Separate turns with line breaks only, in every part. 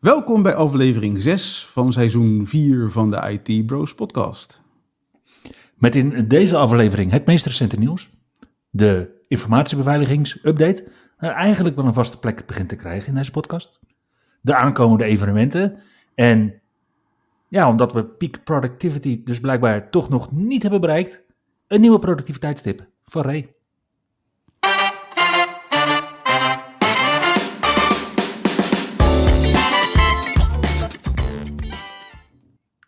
Welkom bij aflevering 6 van seizoen 4 van de IT Bros podcast.
Met in deze aflevering het meest recente nieuws. De informatiebeveiligingsupdate. Uh, eigenlijk wel een vaste plek begint te krijgen in deze podcast. De aankomende evenementen. En ja, omdat we peak productivity dus blijkbaar toch nog niet hebben bereikt. Een nieuwe productiviteitstip van Ray.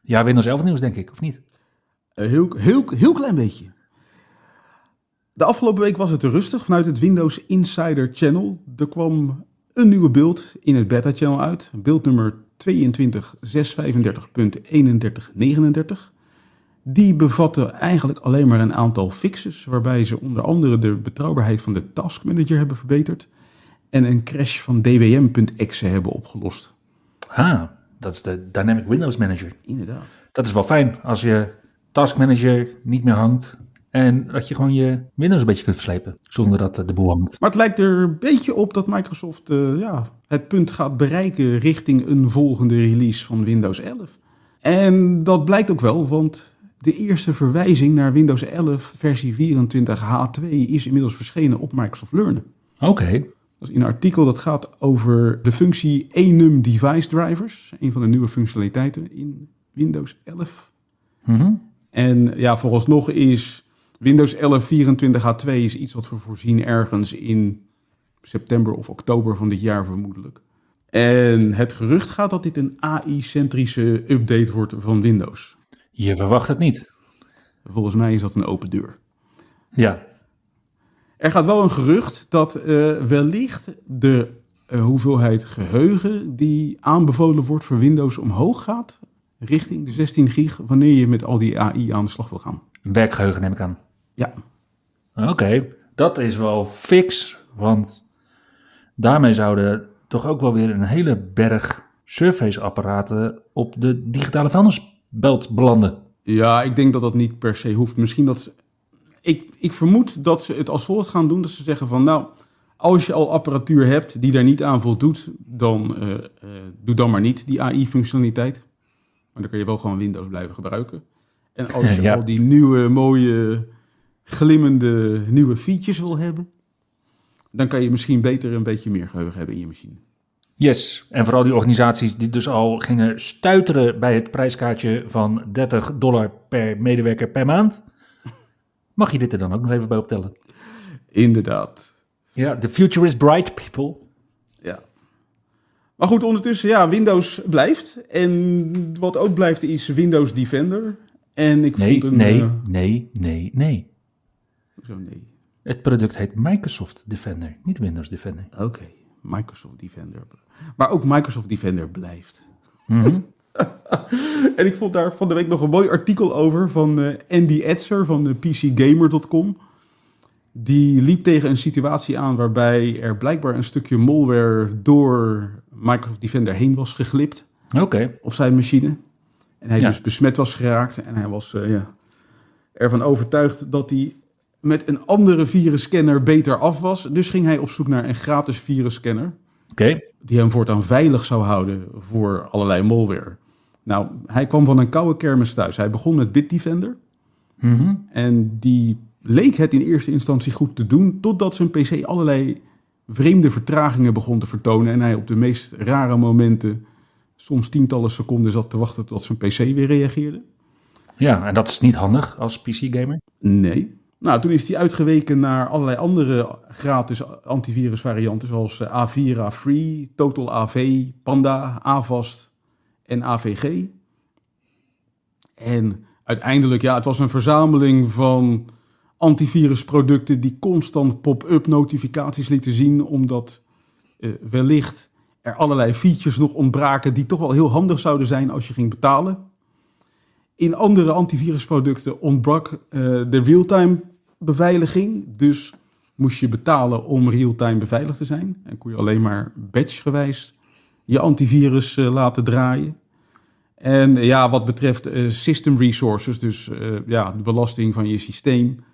Ja, Windows 11 nieuws denk ik, of niet?
Een heel, heel, heel klein beetje. De afgelopen week was het rustig vanuit het Windows Insider Channel. Er kwam een nieuwe beeld in het beta channel uit. Beeld nummer 22.635.3139. Die bevatte eigenlijk alleen maar een aantal fixes, waarbij ze onder andere de betrouwbaarheid van de Task Manager hebben verbeterd en een crash van dwm.exe hebben opgelost.
Ah, dat is de Dynamic Windows Manager.
Inderdaad.
Dat is wel fijn als je Task Manager niet meer hangt en dat je gewoon je Windows een beetje kunt verslepen zonder dat de boel hangt.
Maar het lijkt er een beetje op dat Microsoft uh, ja, het punt gaat bereiken richting een volgende release van Windows 11. En dat blijkt ook wel, want de eerste verwijzing naar Windows 11 versie 24H2 is inmiddels verschenen op Microsoft Learn.
Oké. Okay.
Dat is in een artikel dat gaat over de functie enum device drivers, een van de nieuwe functionaliteiten in Windows 11.
Mm -hmm.
En ja, vooralsnog is Windows 11 24H2 is iets wat we voorzien ergens in september of oktober van dit jaar vermoedelijk. En het gerucht gaat dat dit een AI-centrische update wordt van Windows.
Je verwacht het niet.
Volgens mij is dat een open deur.
Ja.
Er gaat wel een gerucht dat uh, wellicht de uh, hoeveelheid geheugen die aanbevolen wordt voor Windows omhoog gaat richting de 16 gig wanneer je met al die AI aan de slag wil gaan.
Werkgeheugen neem ik aan.
Ja.
Oké, okay. dat is wel fix, want daarmee zouden toch ook wel weer een hele berg Surface-apparaten op de digitale vuilnisbelt belanden.
Ja, ik denk dat dat niet per se hoeft. Misschien dat. Ik, ik vermoed dat ze het als volgt gaan doen: dat ze zeggen van nou. Als je al apparatuur hebt die daar niet aan voldoet, dan uh, uh, doe dan maar niet die AI-functionaliteit. Maar dan kun je wel gewoon Windows blijven gebruiken. En als je ja. al die nieuwe, mooie, glimmende nieuwe features wil hebben, dan kan je misschien beter een beetje meer geheugen hebben in je machine.
Yes, en vooral die organisaties die dus al gingen stuiteren bij het prijskaartje van 30 dollar per medewerker per maand. Mag je dit er dan ook nog even bij optellen?
Inderdaad.
Ja, the future is bright, people.
Ja. Maar goed, ondertussen, ja, Windows blijft. En wat ook blijft is Windows Defender. En ik
nee,
vond een...
Nee,
uh,
nee, nee, nee.
Hoezo nee?
Het product heet Microsoft Defender, niet Windows Defender.
Oké, okay, Microsoft Defender. Maar ook Microsoft Defender blijft.
Mm -hmm.
en ik vond daar van de week nog een mooi artikel over van uh, Andy Etzer van uh, PCGamer.com. Die liep tegen een situatie aan waarbij er blijkbaar een stukje malware door Microsoft Defender heen was geglipt.
Oké. Okay.
Op zijn machine. En hij ja. dus besmet was geraakt. En hij was uh, ja, ervan overtuigd dat hij met een andere virusscanner beter af was. Dus ging hij op zoek naar een gratis virusscanner.
Okay.
Die hem voortaan veilig zou houden voor allerlei malware. Nou, hij kwam van een koude kermis thuis. Hij begon met Bitdefender.
Mm -hmm.
En die leek het in eerste instantie goed te doen. Totdat zijn PC allerlei vreemde vertragingen begon te vertonen. En hij op de meest rare momenten soms tientallen seconden zat te wachten tot zijn PC weer reageerde.
Ja, en dat is niet handig als PC-gamer?
Nee. Nou, toen is hij uitgeweken naar allerlei andere gratis antivirusvarianten, zoals Avira Free, Total AV, Panda, Avast en AVG. En uiteindelijk, ja, het was een verzameling van antivirusproducten die constant pop-up notificaties lieten zien, omdat uh, wellicht er allerlei features nog ontbraken die toch wel heel handig zouden zijn als je ging betalen. In andere antivirusproducten ontbrak uh, de real-time beveiliging. Dus moest je betalen om real-time beveiligd te zijn. En kon je alleen maar batchgewijs je antivirus uh, laten draaien. En ja, wat betreft uh, system resources, dus ja, de belasting van je systeem,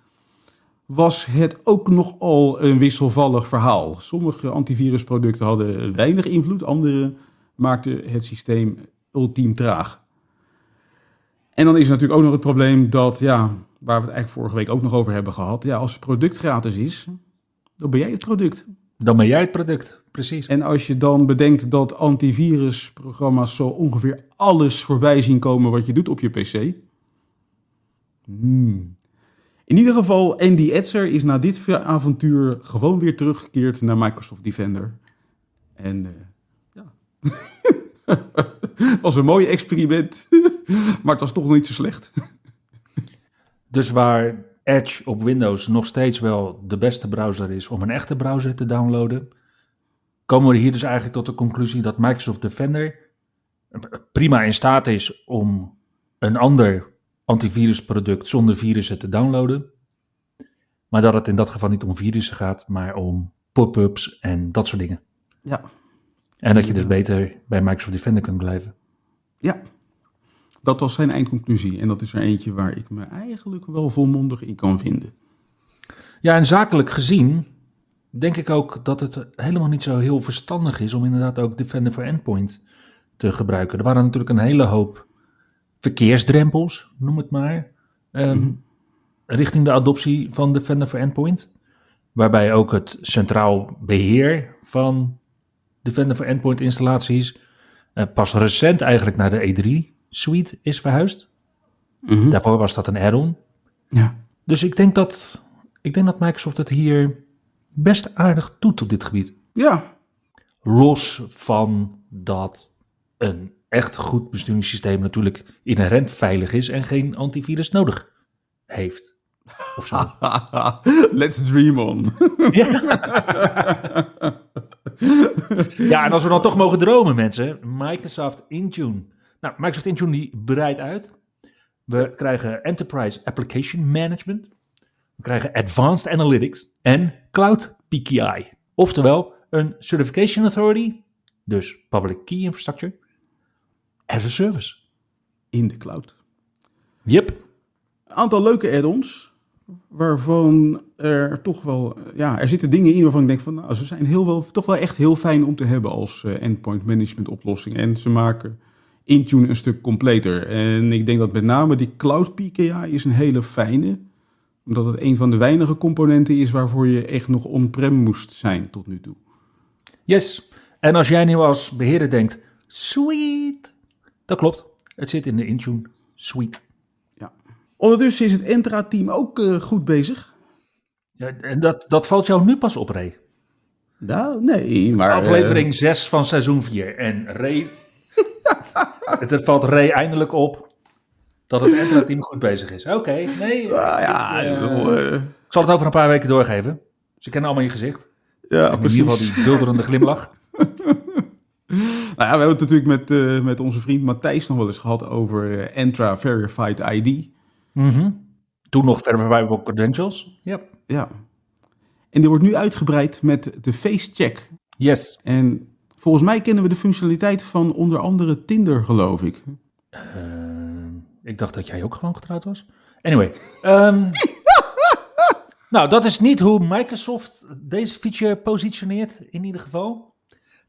was het ook nogal een wisselvallig verhaal. Sommige antivirusproducten hadden weinig invloed, andere maakten het systeem ultiem traag. En dan is er natuurlijk ook nog het probleem dat, ja, waar we het eigenlijk vorige week ook nog over hebben gehad. Ja, als het product gratis is, dan ben jij het product.
Dan ben jij het product, precies.
En als je dan bedenkt dat antivirusprogramma's zo ongeveer alles voorbij zien komen wat je doet op je PC. Hmm. In ieder geval, Andy Etzer is na dit avontuur gewoon weer teruggekeerd naar Microsoft Defender. En uh, ja, het was een mooi experiment, maar het was toch nog niet zo slecht.
dus waar Edge op Windows nog steeds wel de beste browser is om een echte browser te downloaden, komen we hier dus eigenlijk tot de conclusie dat Microsoft Defender prima in staat is om een ander antivirusproduct zonder virussen te downloaden. Maar dat het in dat geval niet om virussen gaat, maar om pop-ups en dat soort dingen.
Ja.
En dat je dus beter bij Microsoft Defender kunt blijven.
Ja, dat was zijn eindconclusie. En dat is er eentje waar ik me eigenlijk wel volmondig in kan vinden.
Ja, en zakelijk gezien denk ik ook dat het helemaal niet zo heel verstandig is om inderdaad ook Defender for Endpoint te gebruiken. Er waren natuurlijk een hele hoop verkeersdrempels, noem het maar, um, richting de adoptie van Defender for Endpoint. Waarbij ook het centraal beheer van Defender for Endpoint installaties uh, pas recent eigenlijk naar de E3 suite is verhuisd. Mhm. Daarvoor was dat een add-on.
Ja.
Dus ik denk, dat, ik denk dat Microsoft het hier best aardig doet op dit gebied.
Ja.
Los van dat een echt goed besturingssysteem natuurlijk inherent veilig is en geen antivirus nodig heeft. Of zo.
Let's dream on.
ja. ja, en als we dan toch mogen dromen, mensen. Microsoft Intune. Nou, Microsoft Intune die breidt uit. We krijgen Enterprise Application Management. We krijgen Advanced Analytics en Cloud PKI. Oftewel een Certification Authority, dus Public Key Infrastructure, as a service.
In de cloud.
Yep.
Een aantal leuke add-ons, waarvan er toch wel, ja, er zitten dingen in waarvan ik denk van, nou, ze zijn heel wel, toch wel echt heel fijn om te hebben als uh, endpoint management oplossing. En ze maken Intune een stuk completer. En ik denk dat met name die Cloud PKI is een hele fijne, omdat het een van de weinige componenten is waarvoor je echt nog on-prem moest zijn tot nu toe.
Yes. En als jij nu als beheerder denkt, sweet, dat klopt. Het zit in de Intune suite.
Ja. Ondertussen is het Entra-team ook uh, goed bezig.
Ja, en dat, dat valt jou nu pas op, Ray.
Nou, nee, maar...
Aflevering uh... 6 van seizoen 4. En Ray... het valt Ray eindelijk op dat het Entra-team goed bezig is. Oké, nee.
Uh, ja,
ik, uh, ik zal het over een paar weken doorgeven. Ze kennen allemaal je gezicht.
Ja.
In ieder geval die bulderende glimlach.
Nou ja, we hebben het natuurlijk met, uh, met onze vriend Matthijs nog wel eens gehad over Entra Verified ID.
Mm -hmm. Toen nog Verifiable Credentials. Yep.
Ja. En die wordt nu uitgebreid met de Face Check.
Yes.
En volgens mij kennen we de functionaliteit van onder andere Tinder, geloof ik.
Uh, ik dacht dat jij ook gewoon getrouwd was. Anyway. Um, nou, dat is niet hoe Microsoft deze feature positioneert, in ieder geval.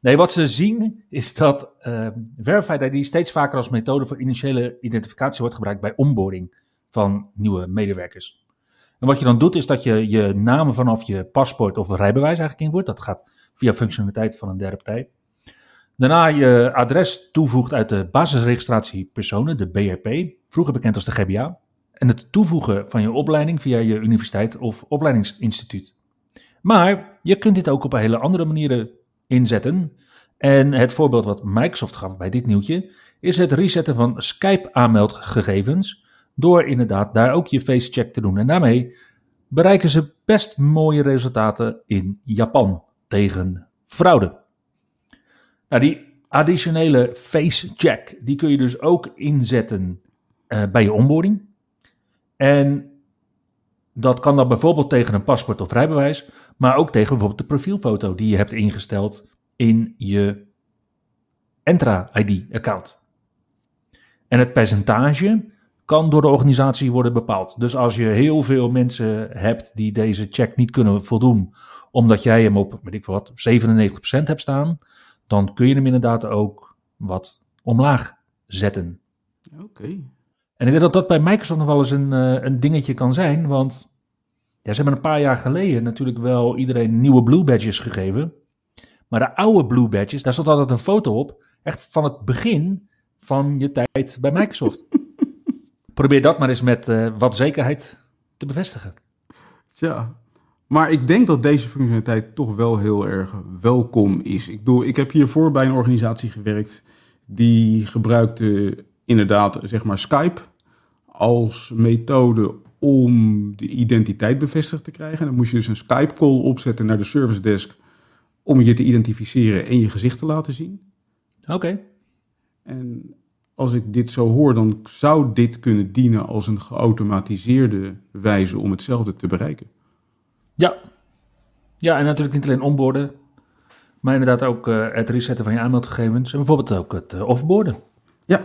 Nee, wat ze zien is dat uh, Verified ID steeds vaker als methode voor initiële identificatie wordt gebruikt bij onboarding van nieuwe medewerkers. En wat je dan doet is dat je je naam vanaf je paspoort of rijbewijs eigenlijk invoert. Dat gaat via functionaliteit van een derde partij. Daarna je adres toevoegt uit de basisregistratie personen, de BRP, vroeger bekend als de GBA. En het toevoegen van je opleiding via je universiteit of opleidingsinstituut. Maar je kunt dit ook op hele andere manieren inzetten. En het voorbeeld wat Microsoft gaf bij dit nieuwtje is het resetten van Skype-aanmeldgegevens. Door inderdaad daar ook je face check te doen. En daarmee bereiken ze best mooie resultaten in Japan tegen fraude. Nou, die additionele face check, die kun je dus ook inzetten eh, bij je onboarding. En dat kan dan bijvoorbeeld tegen een paspoort of rijbewijs, maar ook tegen bijvoorbeeld de profielfoto die je hebt ingesteld in je Entra-ID-account. En het percentage kan door de organisatie worden bepaald. Dus als je heel veel mensen hebt die deze check niet kunnen voldoen, omdat jij hem op, weet ik wat, 97% hebt staan, dan kun je hem inderdaad ook wat omlaag zetten.
Oké.
En ik denk dat dat bij Microsoft nog wel eens een, eh, een dingetje kan zijn, want ja, ze hebben een paar jaar geleden natuurlijk wel iedereen nieuwe Blue Badges gegeven. Maar de oude Blue Badges, daar stond altijd een foto op, echt van het begin van je tijd bij Microsoft. Probeer dat maar eens met eh, wat zekerheid te bevestigen.
Tja. Maar ik denk dat deze functionaliteit toch wel heel erg welkom is. Ik, bedoel, ik heb hiervoor bij een organisatie gewerkt die gebruikte inderdaad zeg maar Skype als methode om de identiteit bevestigd te krijgen. Dan moest je dus een Skype call opzetten naar de service desk om je te identificeren en je gezicht te laten zien.
Oké.
En als ik dit zo hoor, dan zou dit kunnen dienen als een geautomatiseerde wijze om hetzelfde te bereiken.
Ja. Ja, en natuurlijk niet alleen onboarden, maar inderdaad ook eh, het resetten van je aanmeldgegevens en bijvoorbeeld ook het uh, offboarden.
Ja,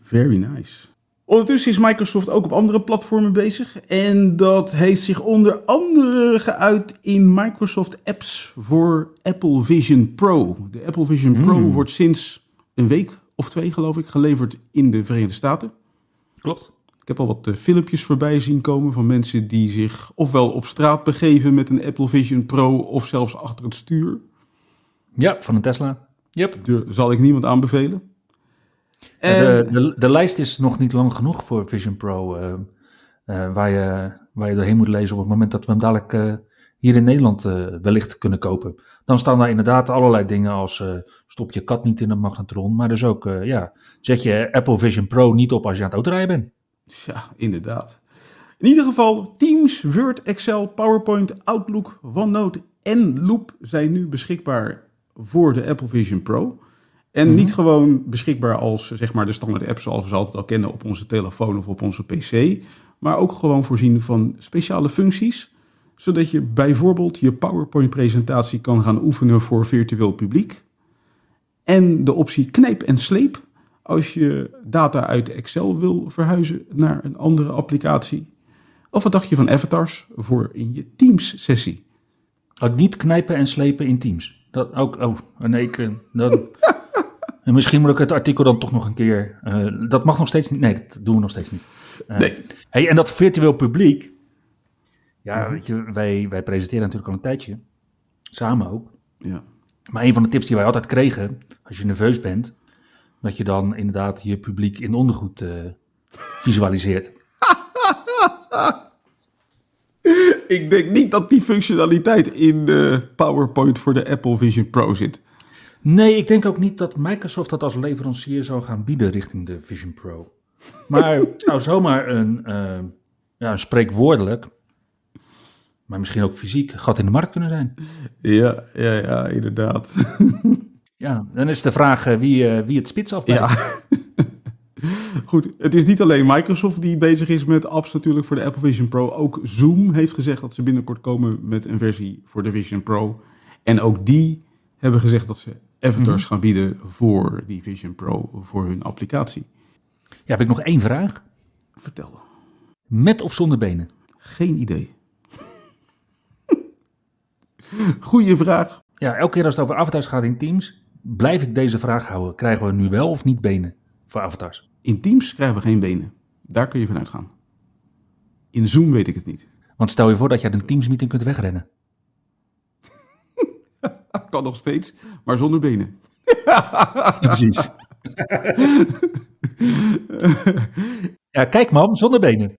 very nice. Ondertussen is Microsoft ook op andere platformen bezig. En dat heeft zich onder andere geuit in Microsoft Apps voor Apple Vision Pro. De Apple Vision Pro
Mm.
wordt sinds een week of twee, geloof ik, geleverd in de Verenigde Staten.
Klopt.
Ik heb al wat eh, filmpjes voorbij zien komen van mensen die zich ofwel op straat begeven met een Apple Vision Pro of zelfs achter het stuur.
Ja, van een Tesla. Yep.
Daar zal ik niemand aanbevelen. En,
De, de, de lijst is nog niet lang genoeg voor Vision Pro, eh, eh, waar, je, waar je doorheen moet lezen op het moment dat we hem dadelijk hier in Nederland wellicht kunnen kopen. Dan staan daar inderdaad allerlei dingen als stop je kat niet in een magnetron, maar dus ook, ja, zet je Apple Vision Pro niet op als je aan het autorijden bent.
Ja, inderdaad. In ieder geval, Teams, Word, Excel, PowerPoint, Outlook, OneNote en Loop zijn nu beschikbaar voor de Apple Vision Pro. En
Mhm.
niet gewoon beschikbaar als zeg maar, de standaard app zoals we ze altijd al kennen op onze telefoon of op onze PC. Maar ook gewoon voorzien van speciale functies. Zodat je bijvoorbeeld je PowerPoint-presentatie kan gaan oefenen voor virtueel publiek. En de optie knijp en sleep als je data uit Excel wil verhuizen naar een andere applicatie. Of wat dacht je van avatars voor in je Teams-sessie?
Ook niet knijpen en slepen in Teams. Dat ook, oh, nee, ik, eh, dan, en misschien moet ik het artikel dan toch nog een keer, eh, dat mag nog steeds niet, nee, dat doen we nog steeds niet. Eh,
Nee.
Hey, en dat virtueel publiek, ja, weet je, wij, wij presenteren natuurlijk al een tijdje, samen ook.
Ja.
Maar een van de tips die wij altijd kregen, als je nerveus bent, dat je dan inderdaad je publiek in ondergoed eh, visualiseert.
Ik denk niet dat die functionaliteit in de PowerPoint voor de Apple Vision Pro zit.
Nee, ik denk ook niet dat Microsoft dat als leverancier zou gaan bieden richting de Vision Pro. Maar het zou zomaar een, eh, ja, een spreekwoordelijk, maar misschien ook fysiek, gat in de markt kunnen zijn.
Ja, ja, ja, inderdaad.
Ja, dan is de vraag eh, wie, eh, wie het spits afbijt.
Ja. Goed, het is niet alleen Microsoft die bezig is met apps natuurlijk voor de Apple Vision Pro. Ook Zoom heeft gezegd dat ze binnenkort komen met een versie voor de Vision Pro. En ook die hebben gezegd dat ze avatars gaan bieden voor die Vision Pro, voor hun applicatie.
Ja, heb ik nog één vraag.
Vertel.
Met of zonder benen?
Geen idee. Goeie vraag.
Ja, elke keer als het over avatars gaat in Teams, blijf ik deze vraag houden. Krijgen we nu wel of niet benen voor avatars?
In Teams krijgen we geen benen. Daar kun je vanuit gaan. In Zoom weet ik het niet.
Want stel je voor dat je uit een Teams meeting kunt wegrennen.
Kan nog steeds, maar zonder benen.
Precies. ja, kijk man, zonder benen.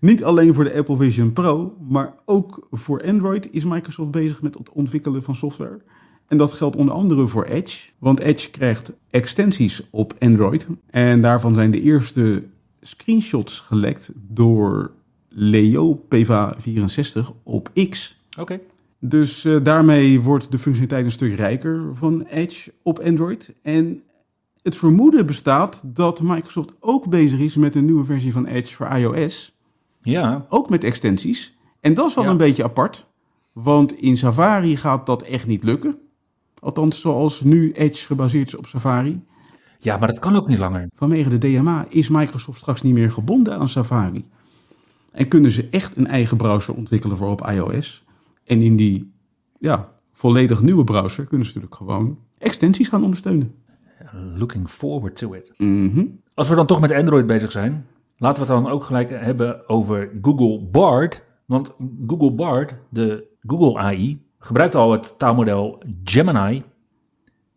Niet alleen voor de Apple Vision Pro, maar ook voor Android is Microsoft bezig met het ontwikkelen van software. En dat geldt onder andere voor Edge, want Edge krijgt extensies op Android. En daarvan zijn de eerste screenshots gelekt door Leo PVA64 op X.
Oké.
Dus eh, daarmee wordt de functionaliteit een stuk rijker van Edge op Android. En het vermoeden bestaat dat Microsoft ook bezig is met een nieuwe versie van Edge voor iOS.
Ja,
Ook met extensies. En dat is wel
Ja.
een beetje apart. Want in Safari gaat dat echt niet lukken. Althans, zoals nu Edge gebaseerd is op Safari.
ja, maar dat kan ook niet langer.
Vanwege de DMA is Microsoft straks niet meer gebonden aan Safari. En kunnen ze echt een eigen browser ontwikkelen voor op iOS. En in die ja, volledig nieuwe browser kunnen ze natuurlijk gewoon extensies gaan ondersteunen.
Looking forward to it.
Mhm.
Als we dan toch met Android bezig zijn, laten we het dan ook gelijk hebben over Google Bard. Want Google Bard, de Google AI, gebruikt al het taalmodel Gemini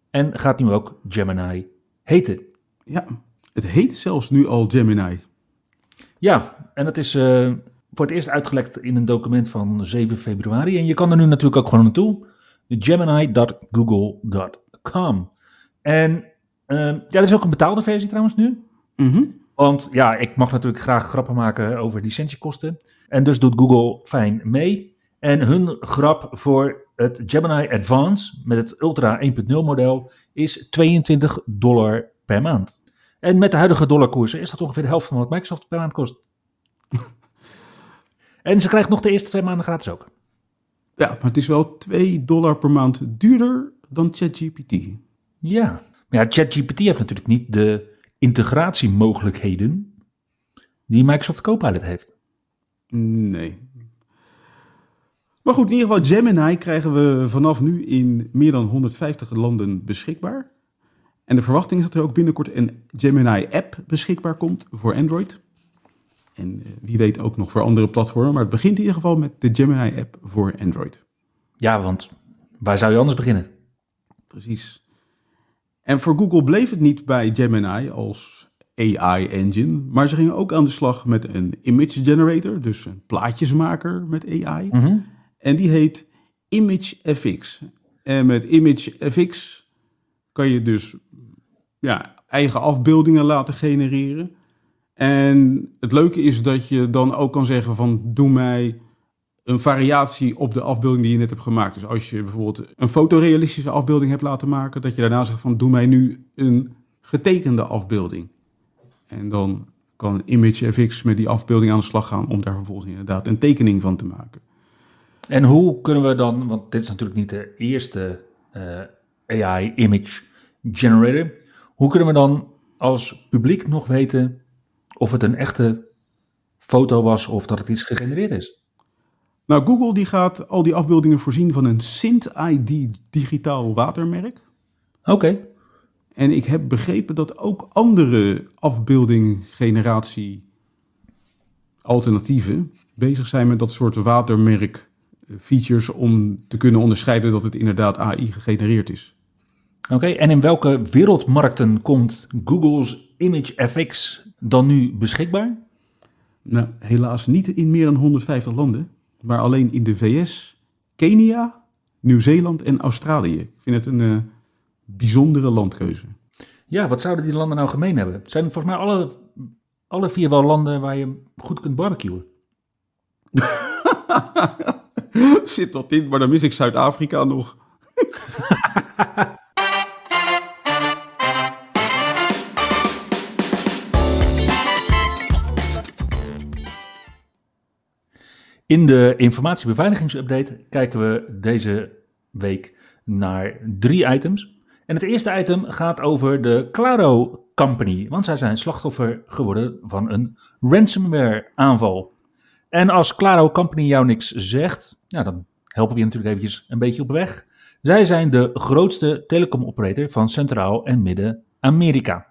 en gaat nu ook Gemini heten.
Ja, het heet zelfs nu al Gemini.
Ja, en dat is eh, voor het eerst uitgelekt in een document van 7 februari. En je kan er nu natuurlijk ook gewoon naartoe. Gemini.google.com. En ja, er is ook een betaalde versie trouwens nu.
Mhm.
Want ja, ik mag natuurlijk graag grappen maken over licentiekosten. En dus doet Google fijn mee. En hun grap voor het Gemini Advance met het Ultra 1.0 model is 22 dollar per maand. En met de huidige dollarkoersen is dat ongeveer de helft van wat Microsoft per maand kost. en ze krijgt nog de eerste twee maanden gratis ook.
Ja, maar het is wel 2 dollar per maand duurder dan ChatGPT.
Ja. Maar ja, ChatGPT heeft natuurlijk niet de integratiemogelijkheden die Microsoft Copilot heeft.
Nee. Maar goed, in ieder geval Gemini krijgen we vanaf nu in meer dan 150 landen beschikbaar. En de verwachting is dat er ook binnenkort een Gemini-app beschikbaar komt voor Android. En eh, wie weet ook nog voor andere platformen. Maar het begint in ieder geval met de Gemini-app voor Android.
Ja, want waar zou je anders beginnen?
Precies. En voor Google bleef het niet bij Gemini als AI-engine. Maar ze gingen ook aan de slag met een image generator. Dus een plaatjesmaker met AI.
Mhm.
En die heet ImageFX. En met ImageFX kan je dus ja, eigen afbeeldingen laten genereren. En het leuke is dat je dan ook kan zeggen van doe mij een variatie op de afbeelding die je net hebt gemaakt. Dus als je bijvoorbeeld een fotorealistische afbeelding hebt laten maken, dat je daarna zegt van doe mij nu een getekende afbeelding. En dan kan ImageFX met die afbeelding aan de slag gaan om daar vervolgens inderdaad een tekening van te maken.
En hoe kunnen we dan, want dit is natuurlijk niet de eerste eh, AI image generator. Hoe kunnen we dan als publiek nog weten of het een echte foto was of dat het iets gegenereerd is?
Nou, Google die gaat al die afbeeldingen voorzien van een Sint-ID digitaal watermerk.
Oké,
En ik heb begrepen dat ook andere afbeeldinggeneratie alternatieven bezig zijn met dat soort watermerk features om te kunnen onderscheiden dat het inderdaad AI gegenereerd is.
oké. En in welke wereldmarkten komt Google's ImageFX dan nu beschikbaar?
Nou, helaas niet in meer dan 150 landen, maar alleen in de VS, Kenia, Nieuw-Zeeland en Australië. Ik vind het een eh, bijzondere landkeuze.
Ja, wat zouden die landen nou gemeen hebben? Het zijn volgens mij alle, alle vier wel landen waar je goed kunt barbecuen.
Zit wat in, maar dan mis ik Zuid-Afrika nog.
In de informatiebeveiligingsupdate kijken we deze week naar drie items. En het eerste item gaat over de Claro Company, want zij zijn slachtoffer geworden van een ransomware aanval. En als Claro Company jou niks zegt, dan helpen we je natuurlijk eventjes een beetje op weg. Zij zijn de grootste telecomoperator van Centraal- en Midden-Amerika.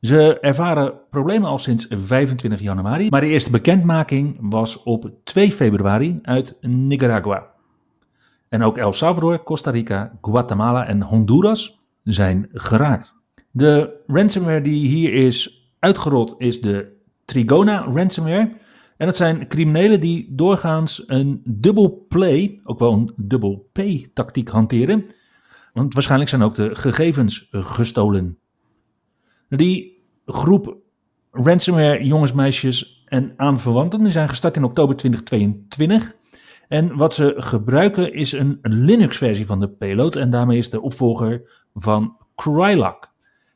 Ze ervaren problemen al sinds 25 januari, maar de eerste bekendmaking was op 2 februari uit Nicaragua. En ook El Salvador, Costa Rica, Guatemala en Honduras zijn geraakt. De ransomware die hier is uitgerold is de Trigona ransomware. En dat zijn criminelen die doorgaans een double play, ook wel een double pay tactiek hanteren. Want waarschijnlijk zijn ook de gegevens gestolen. Die groep ransomware jongens, meisjes en aanverwanten die zijn gestart in oktober 2022. En wat ze gebruiken is een Linux-versie van de payload en daarmee is de opvolger van Krylock.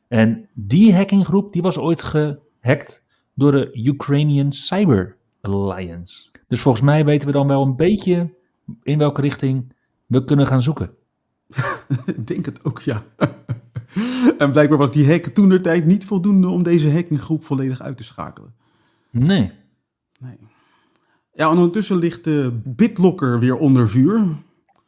En die hackinggroep die was ooit gehackt door de Ukrainian Cyber Alliance. Dus volgens mij weten we dan wel een beetje in welke richting we kunnen gaan zoeken.
Ik denk het ook, ja. en blijkbaar was die hack toen de tijd niet voldoende om deze hackinggroep volledig uit te schakelen.
Nee.
Nee. Ja, en ondertussen ligt de BitLocker weer onder vuur.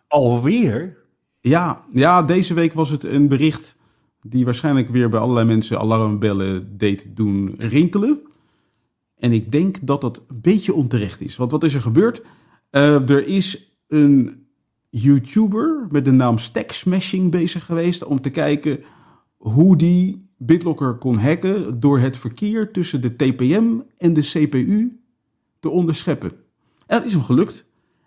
Alweer?
Ja, ja, deze week was het een bericht die waarschijnlijk weer bij allerlei mensen alarmbellen deed doen rinkelen. En ik denk dat dat een beetje onterecht is. Want wat is er gebeurd? Uh, er is een YouTuber met de naam Stack Smashing bezig geweest om te kijken hoe die BitLocker kon hacken door het verkeer tussen de TPM en de CPU te onderscheppen. En dat is hem gelukt.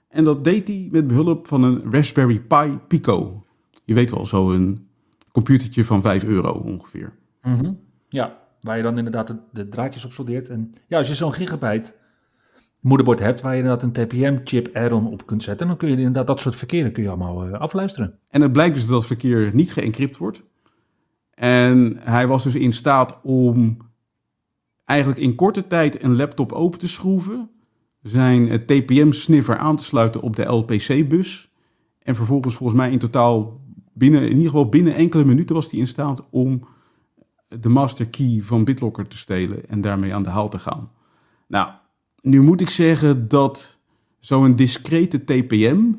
En dat deed hij met behulp van een Raspberry Pi Pico. Je weet wel, zo'n computertje van 5 euro ongeveer.
Mm Ja, waar je dan inderdaad de, draadjes op soldeert. En ja, als je zo'n gigabyte moederbord hebt waar je inderdaad een TPM-chip add-on op kunt zetten, dan kun je inderdaad dat soort verkeer kun je allemaal uh, afluisteren.
En het blijkt dus dat het verkeer niet geëncrypt wordt. En hij was dus in staat om eigenlijk in korte tijd een laptop open te schroeven, zijn TPM-sniffer aan te sluiten op de LPC-bus en vervolgens volgens mij in totaal binnen, in ieder geval binnen enkele minuten was hij in staat om de master key van BitLocker te stelen en daarmee aan de haal te gaan. Nou, nu moet ik zeggen dat zo'n discrete TPM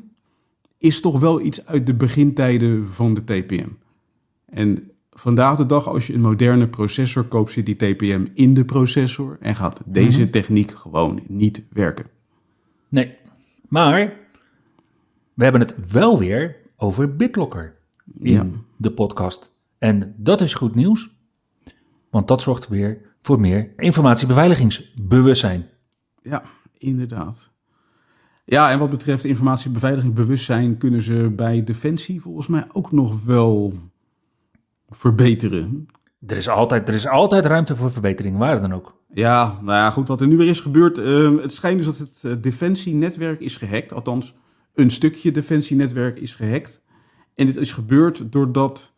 is toch wel iets uit de begintijden van de TPM. En vandaag de dag, als je een moderne processor koopt, zit die TPM in de processor en gaat deze mhm. techniek gewoon niet werken.
Nee, maar we hebben het wel weer over BitLocker in de podcast. En dat is goed nieuws, want dat zorgt weer voor meer informatiebeveiligingsbewustzijn.
Ja, inderdaad. Ja, en wat betreft informatiebeveiligingsbewustzijn kunnen ze bij Defensie volgens mij ook nog wel verbeteren.
Er is altijd, er is altijd ruimte voor verbetering, waar dan ook.
Ja, nou ja, goed, wat er nu weer is gebeurd. Uh, het schijnt dus dat het uh, Defensienetwerk is gehackt. Althans, een stukje Defensienetwerk is gehackt. En dit is gebeurd doordat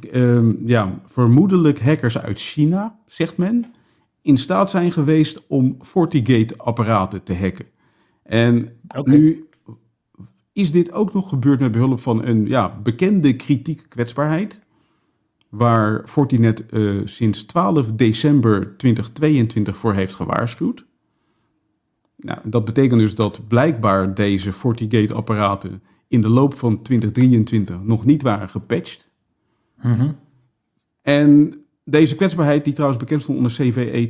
uh, ja, vermoedelijk hackers uit China, zegt men, in staat zijn geweest om FortiGate-apparaten te hacken. En nu is dit ook nog gebeurd met behulp van een ja, bekende kritiek kwetsbaarheid. Waar Fortinet uh, sinds 12 december 2022 voor heeft gewaarschuwd. Nou, dat betekent dus dat blijkbaar deze FortiGate-apparaten in de loop van 2023 nog niet waren gepatcht.
Mm
En deze kwetsbaarheid, die trouwens bekend stond onder CVE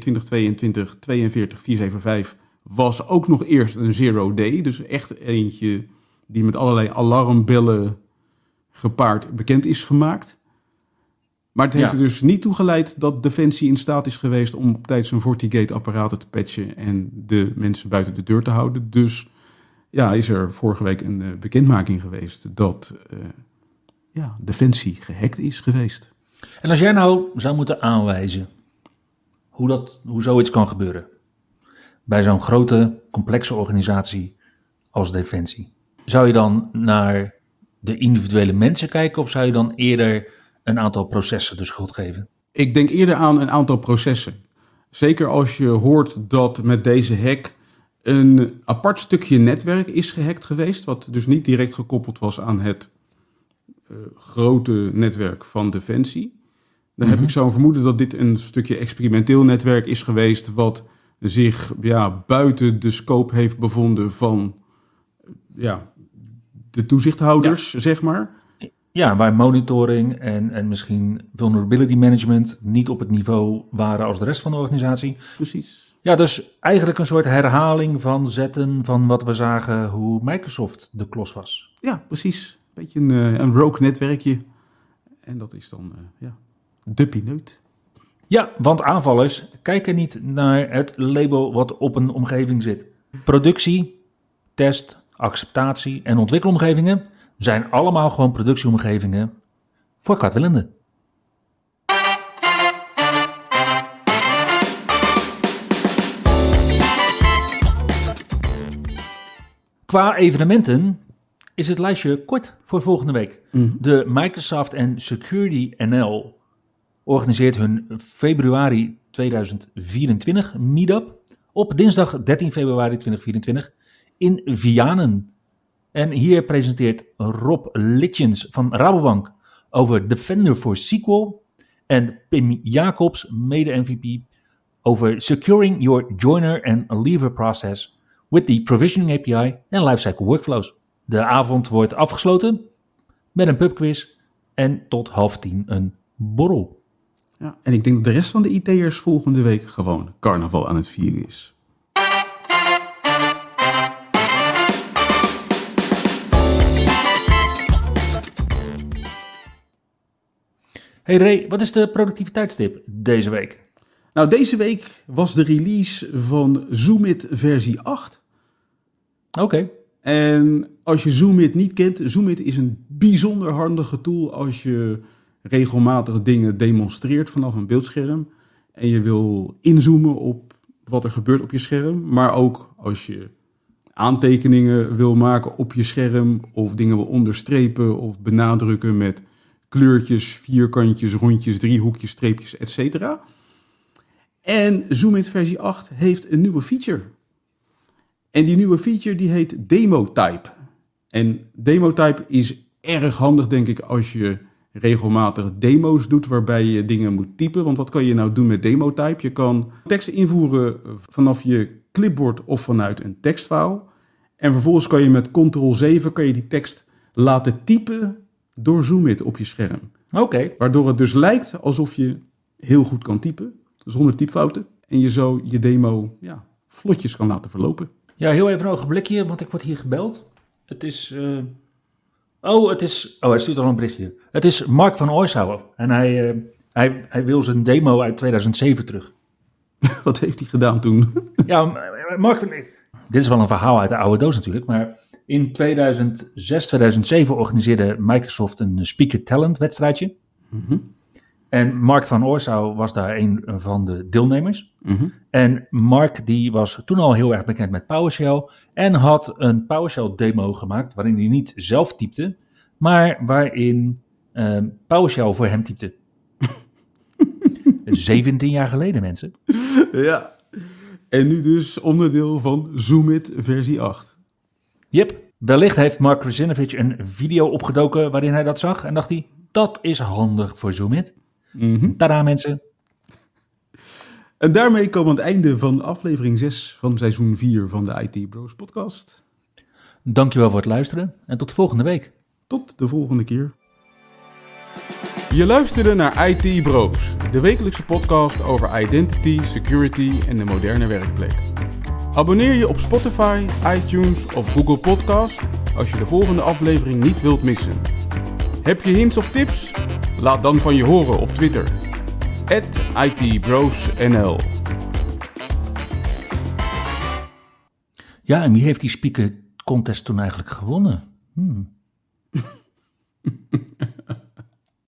2022-42475, was ook nog eerst een zero day. Dus echt eentje die met allerlei alarmbellen gepaard bekend is gemaakt. Maar het heeft er dus niet toe geleid dat Defensie in staat is geweest om op tijd zijn FortiGate-apparaten te patchen en de mensen buiten de deur te houden. Dus ja, is er vorige week een uh, bekendmaking geweest dat uh, ja, Defensie gehackt is geweest.
En als jij nou zou moeten aanwijzen hoe, dat, hoe zoiets kan gebeuren bij zo'n grote, complexe organisatie als Defensie, zou je dan naar de individuele mensen kijken of zou je dan eerder een aantal processen de schuld geven?
Ik denk eerder aan een aantal processen. Zeker als je hoort dat met deze hack een apart stukje netwerk is gehackt geweest, wat dus niet direct gekoppeld was aan het grote netwerk van Defensie. Dan heb mhm. ik zo'n vermoeden dat dit een stukje experimenteel netwerk is geweest, wat zich ja, buiten de scope heeft bevonden van ja, de toezichthouders, zeg maar.
Ja, waar monitoring en, en misschien vulnerability management niet op het niveau waren als de rest van de organisatie.
Precies.
Ja, dus eigenlijk een soort herhaling van zetten van wat we zagen hoe Microsoft de klos was.
Ja, precies. Beetje een, eh, een rogue netwerkje. En dat is dan, uh, ja, de pineut.
Ja, want aanvallers kijken niet naar het label wat op een omgeving zit. Productie, test, acceptatie en ontwikkelomgevingen zijn allemaal gewoon productieomgevingen voor kwaadwillenden. Qua evenementen is het lijstje kort voor volgende week.
Mhm.
De Microsoft en Security NL organiseert hun februari 2024 meetup op dinsdag 13 februari 2024 in Vianen. En hier presenteert Rob Litjens van Rabobank over Defender for SQL en Pim Jacobs, mede-MVP, over Securing Your Joiner and Leaver Process with the Provisioning API en Lifecycle Workflows. De avond wordt afgesloten met een pubquiz en tot half tien een borrel.
Ja, en ik denk dat de rest van de IT'ers volgende week gewoon carnaval aan het vieren is.
Hey Ray, wat is de productiviteitstip deze week?
Nou, deze week was de release van Zoomit versie 8.
Oké.
En als je Zoomit niet kent, Zoomit is een bijzonder handige tool als je regelmatig dingen demonstreert vanaf een beeldscherm. En je wil inzoomen op wat er gebeurt op je scherm. Maar ook als je aantekeningen wil maken op je scherm. Of dingen wil onderstrepen of benadrukken met kleurtjes, vierkantjes, rondjes, driehoekjes, streepjes, etc. En Zoomit versie 8 heeft een nieuwe feature. En die nieuwe feature die heet Demo Type. En Demo Type is erg handig, denk ik, als je regelmatig demo's doet waarbij je dingen moet typen. Want wat kan je nou doen met Demo Type? Je kan tekst invoeren vanaf je clipboard of vanuit een tekstfile. En vervolgens kan je met Ctrl-7 kan je die tekst laten typen door Zoomit op je scherm.
Oké.
Waardoor het dus lijkt alsof je heel goed kan typen, zonder typfouten. En je zo je demo ja, vlotjes kan laten verlopen.
Ja, heel even een ogenblikje, want ik word hier gebeld. Het is... eh, Oh, het is... Oh, hij stuurt al een berichtje. Het is Mark van Oorsouwen. En hij, eh, hij, hij wil zijn demo uit 2007 terug.
Wat heeft hij gedaan toen?
Ja, Mark... Dit is wel een verhaal uit de oude doos natuurlijk, maar... In 2006, 2007 organiseerde Microsoft een Speaker Talent wedstrijdje. En Mark van Oorsouw was daar een van de deelnemers. En Mark die was toen al heel erg bekend met PowerShell en had een PowerShell demo gemaakt waarin hij niet zelf typte, maar waarin ehm, PowerShell voor hem typte. 17 jaar geleden mensen.
ja. En nu dus onderdeel van Zoomit versie 8.
Yep, wellicht heeft Mark Krasinovich een video opgedoken waarin hij dat zag en dacht hij, dat is handig voor Zoomit. Tada mensen.
En daarmee komen we aan het einde van aflevering 6 van seizoen 4 van de IT Bros podcast.
Dankjewel voor het luisteren en tot volgende week.
Tot de volgende keer. Je luisterde naar IT Bros, de wekelijkse podcast over identity, security en de moderne werkplek. Abonneer je op Spotify, iTunes of Google Podcast als je de volgende aflevering niet wilt missen. Heb je hints of tips? Laat dan van je horen op Twitter. @itbrosnl.
Ja, en wie heeft die speaker contest toen eigenlijk gewonnen? Hmm.